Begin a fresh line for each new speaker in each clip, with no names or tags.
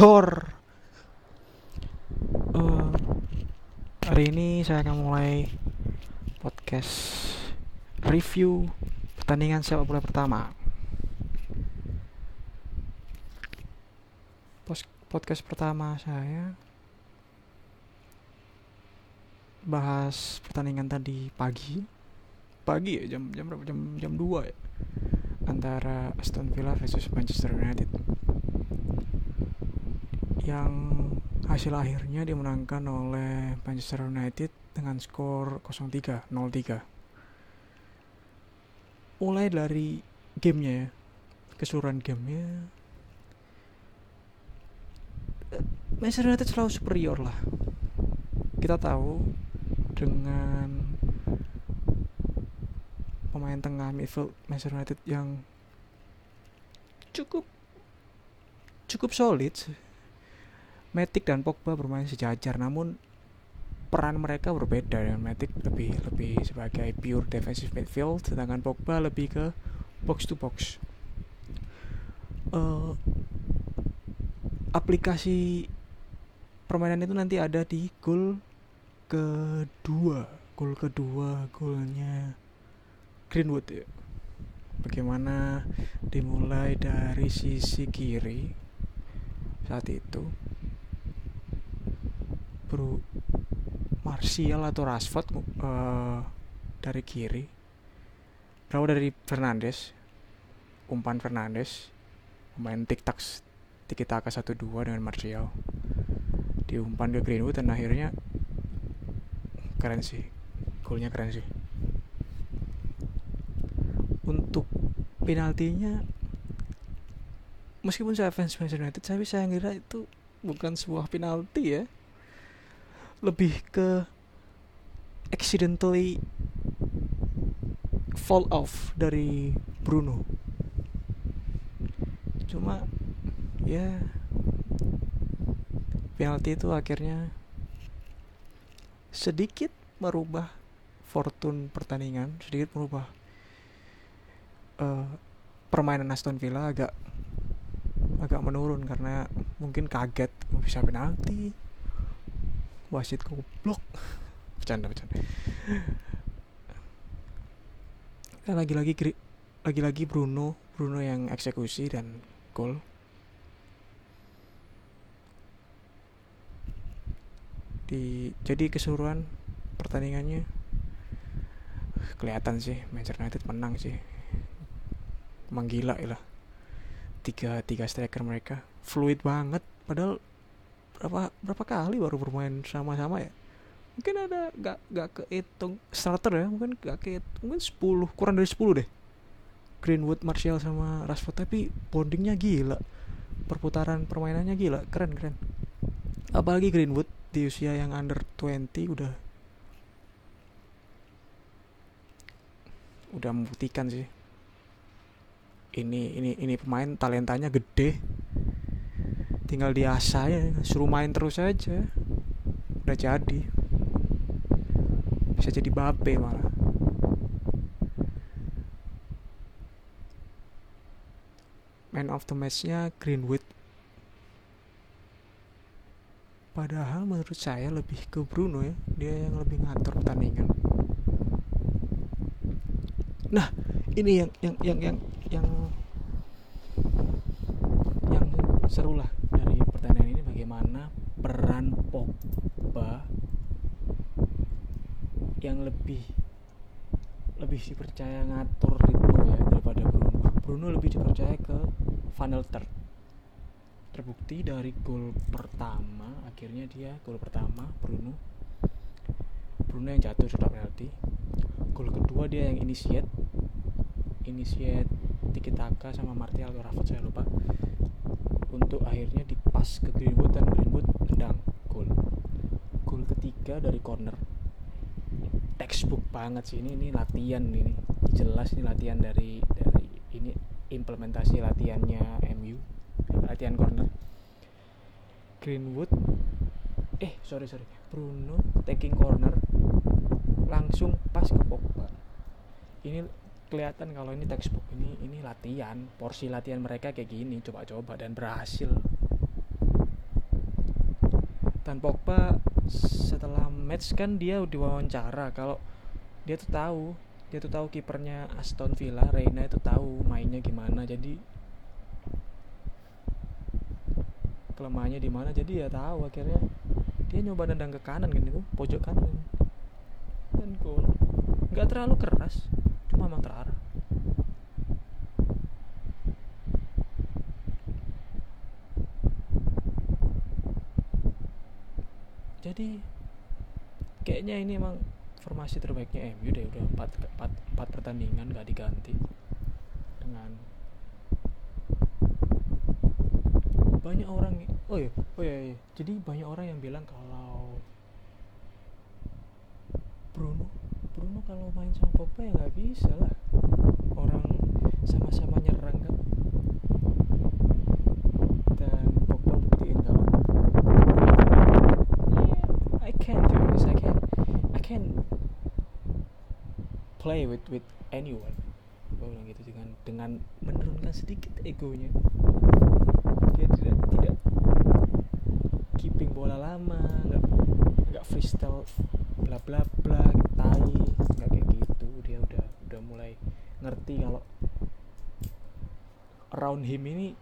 Dor. Uh, hari ini saya akan mulai podcast review pertandingan sepak bola pertama. Podcast pertama saya bahas pertandingan tadi pagi. Pagi ya jam jam berapa? Jam jam 2 ya. Antara Aston Villa versus Manchester United yang hasil akhirnya dimenangkan oleh Manchester United dengan skor 0-3, 0-3. Mulai dari gamenya ya, keseluruhan gamenya Manchester United selalu superior lah. Kita tahu dengan pemain tengah midfield Manchester United yang cukup cukup solid Matic dan Pogba bermain sejajar namun peran mereka berbeda dengan Matic lebih lebih sebagai pure defensive midfield sedangkan Pogba lebih ke box to box. Uh, aplikasi permainan itu nanti ada di gol kedua. Gol kedua golnya Greenwood ya. Bagaimana dimulai dari sisi kiri saat itu bro Martial atau Rashford uh, dari kiri. Berapa dari Fernandes umpan Fernandes pemain tiktak tiki taka satu dua dengan Martial. Diumpan ke Greenwood dan akhirnya keren sih. Golnya keren sih. Untuk penaltinya meskipun saya fans Manchester United tapi saya ngira itu bukan sebuah penalti ya lebih ke accidentally fall off dari Bruno. Cuma ya penalti itu akhirnya sedikit merubah fortune pertandingan sedikit merubah uh, permainan Aston Villa agak agak menurun karena mungkin kaget bisa penalti wasit goblok. Bercanda bercanda. Dan lagi-lagi lagi-lagi Bruno Bruno yang eksekusi dan gol. Di jadi keseluruhan pertandingannya kelihatan sih Manchester United menang sih. Emang gila ya lah. Tiga tiga striker mereka. Fluid banget padahal berapa berapa kali baru bermain sama-sama ya? Mungkin ada gak gak kehitung starter ya mungkin gak kehitung mungkin 10 kurang dari 10 deh. Greenwood Martial sama Rashford tapi bondingnya gila. Perputaran permainannya gila keren keren. Apalagi Greenwood di usia yang under 20 udah udah membuktikan sih. Ini ini ini pemain talentanya gede tinggal diasah ya suruh main terus aja. Udah jadi. Bisa jadi bape malah. Man of the matchnya Greenwood. Padahal menurut saya lebih ke Bruno ya. Dia yang lebih ngatur pertandingan. Nah ini yang yang yang yang yang yang seru lah bagaimana peran Pogba yang lebih lebih dipercaya ngatur ritme ya daripada Bruno. Bruno lebih dipercaya ke final third. Terbukti dari gol pertama, akhirnya dia gol pertama Bruno. Bruno yang jatuh sudah penalti. Gol kedua dia yang initiate. Initiate Tiki Taka sama Martial atau Rafa saya lupa untuk akhirnya dipas ke Greenwood dan Greenwood tendang gol. Gol ketiga dari corner. Textbook banget sih ini ini latihan ini. Jelas ini latihan dari dari ini implementasi latihannya MU latihan corner. Greenwood eh sorry sorry. Bruno taking corner langsung pas ke Pogba. Ini kelihatan kalau ini textbook ini ini latihan porsi latihan mereka kayak gini coba-coba dan berhasil. Dan Pogba setelah match kan dia diwawancara kalau dia tuh tahu dia tuh tahu kipernya Aston Villa Reina itu tahu mainnya gimana jadi kelemahannya di mana jadi ya tahu akhirnya dia nyoba nendang ke kanan kan itu pojok kanan. Dan gol. Nggak terlalu keras cuma emang terarah. Jadi kayaknya ini emang formasi terbaiknya MU deh udah 4, 4, 4 pertandingan gak diganti dengan banyak orang oh ya oh ya, ya jadi banyak orang yang bilang kalau Bruno Bruno kalau main sama Pogba ya nggak bisa lah. Orang sama-sama nyerang kan. Dan Pogba buktiin kalau yeah, I can do this I can. I can play with with anyone. Gue bilang gitu dengan dengan menurunkan sedikit egonya. Dia tidak tidak keeping bola lama nggak nggak freestyle bla bla bla tai nggak kayak gitu. Dia udah udah mulai ngerti kalau around him ini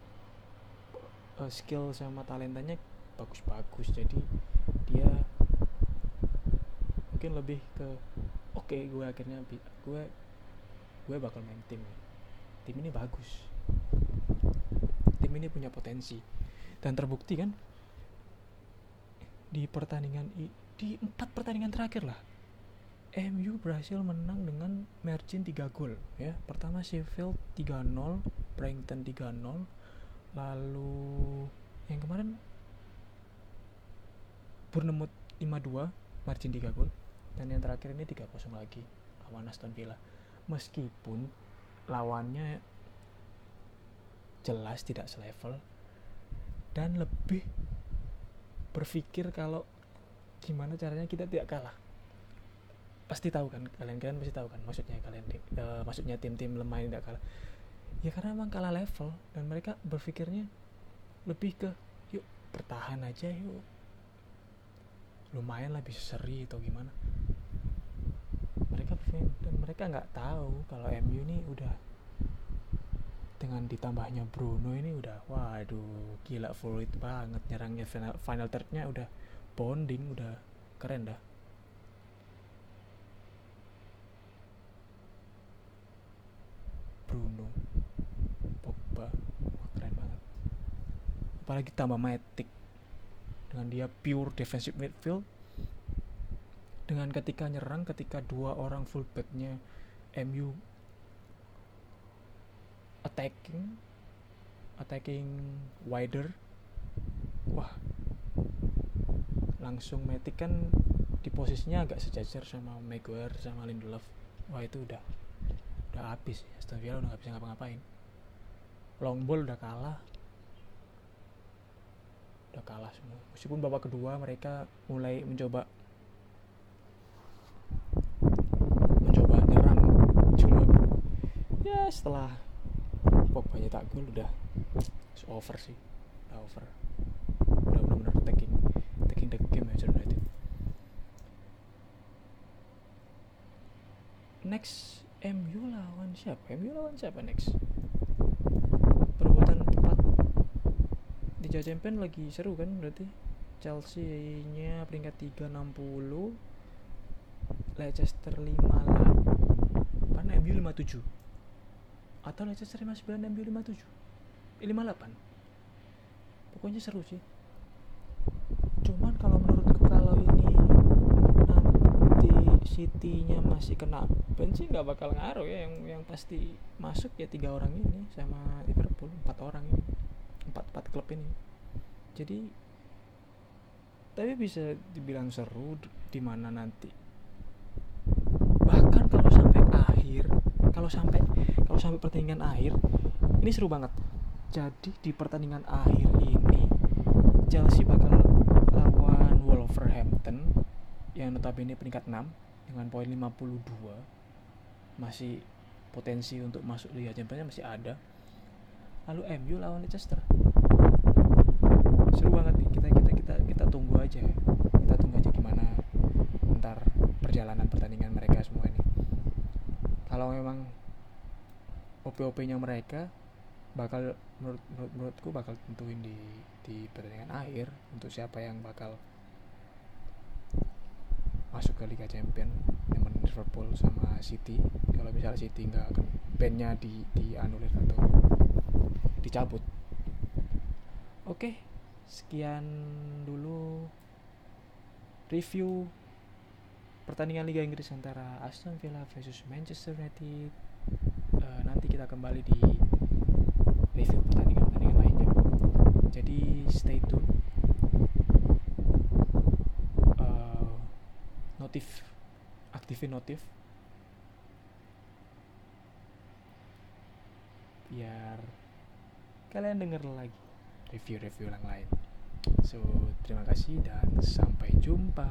uh, skill sama talentanya bagus-bagus. Jadi dia mungkin lebih ke oke okay, gue akhirnya gue gue bakal main tim tim ini bagus. Tim ini punya potensi. Dan terbukti kan di pertandingan di empat pertandingan terakhir lah MU berhasil menang dengan margin 3 gol ya. Pertama Sheffield 3-0 Brighton 3-0 lalu yang kemarin Bournemouth 5-2 margin 3 gol dan yang terakhir ini 3-0 lagi lawan Aston Villa. Meskipun lawannya jelas tidak selevel dan lebih berpikir kalau gimana caranya kita tidak kalah? Pasti tahu kan kalian kalian pasti tahu kan maksudnya kalian uh, maksudnya tim-tim lemah yang tidak kalah. Ya karena emang kalah level dan mereka berpikirnya lebih ke yuk bertahan aja yuk. Lumayan lah bisa seri atau gimana. Mereka dan mereka nggak tahu kalau MU ini udah dengan ditambahnya Bruno ini udah waduh gila fluid banget nyerangnya final, final thirdnya udah bonding udah keren dah. Bruno Pogba wah keren banget. Apalagi tambah Matic. Dengan dia pure defensive midfield. Dengan ketika nyerang ketika dua orang fullbacknya MU attacking attacking wider wah langsung Matic kan di posisinya agak sejajar sama Maguire sama Lindelof. Wah itu udah udah habis. Aston Villa udah gak bisa ngapa-ngapain. Long ball udah kalah. Udah kalah semua. Meskipun babak kedua mereka mulai mencoba mencoba nyerang. Cuma ya setelah Pogba tak gol udah over sih. Udah over game aja United next MU lawan siapa? MU lawan siapa next? Perebutan tempat di Champion lagi seru kan berarti? Chelsea nya peringkat 360 Leicester 58 MU 57 atau Leicester 59 MU 57 eh, 58 pokoknya seru sih cuman kalau menurutku kalau ini nanti City-nya masih kena ban sih nggak bakal ngaruh ya. Yang yang pasti masuk ya tiga orang ini sama Liverpool empat orang ini. Empat empat klub ini. Jadi tapi bisa dibilang seru di mana nanti bahkan kalau sampai akhir kalau sampai kalau sampai pertandingan akhir ini seru banget. Jadi di pertandingan akhir ini Chelsea bakal lawan Wolverhampton yang notabene peringkat 6 dengan poin 52 masih potensi untuk masuk Liga Champions masih ada. Lalu MU lawan Leicester. Seru banget nih kita kita kita kita tunggu aja kita tunggu aja gimana ntar perjalanan pertandingan mereka semua ini. Kalau memang OP-OP nya mereka bakal menurut, menurut menurutku bakal tentuin di di pertandingan akhir untuk siapa yang bakal masuk ke Liga Champion yang Liverpool sama City. Kalau misalnya City nggak akan bandnya di dianulir atau dicabut. Oke sekian dulu review pertandingan Liga Inggris antara Aston Villa versus Manchester United. Uh, nanti kita kembali di review pertandingan-pertandingan lainnya jadi stay tune uh, notif aktifin notif biar kalian denger lagi review-review yang lain. So, terima kasih dan sampai jumpa.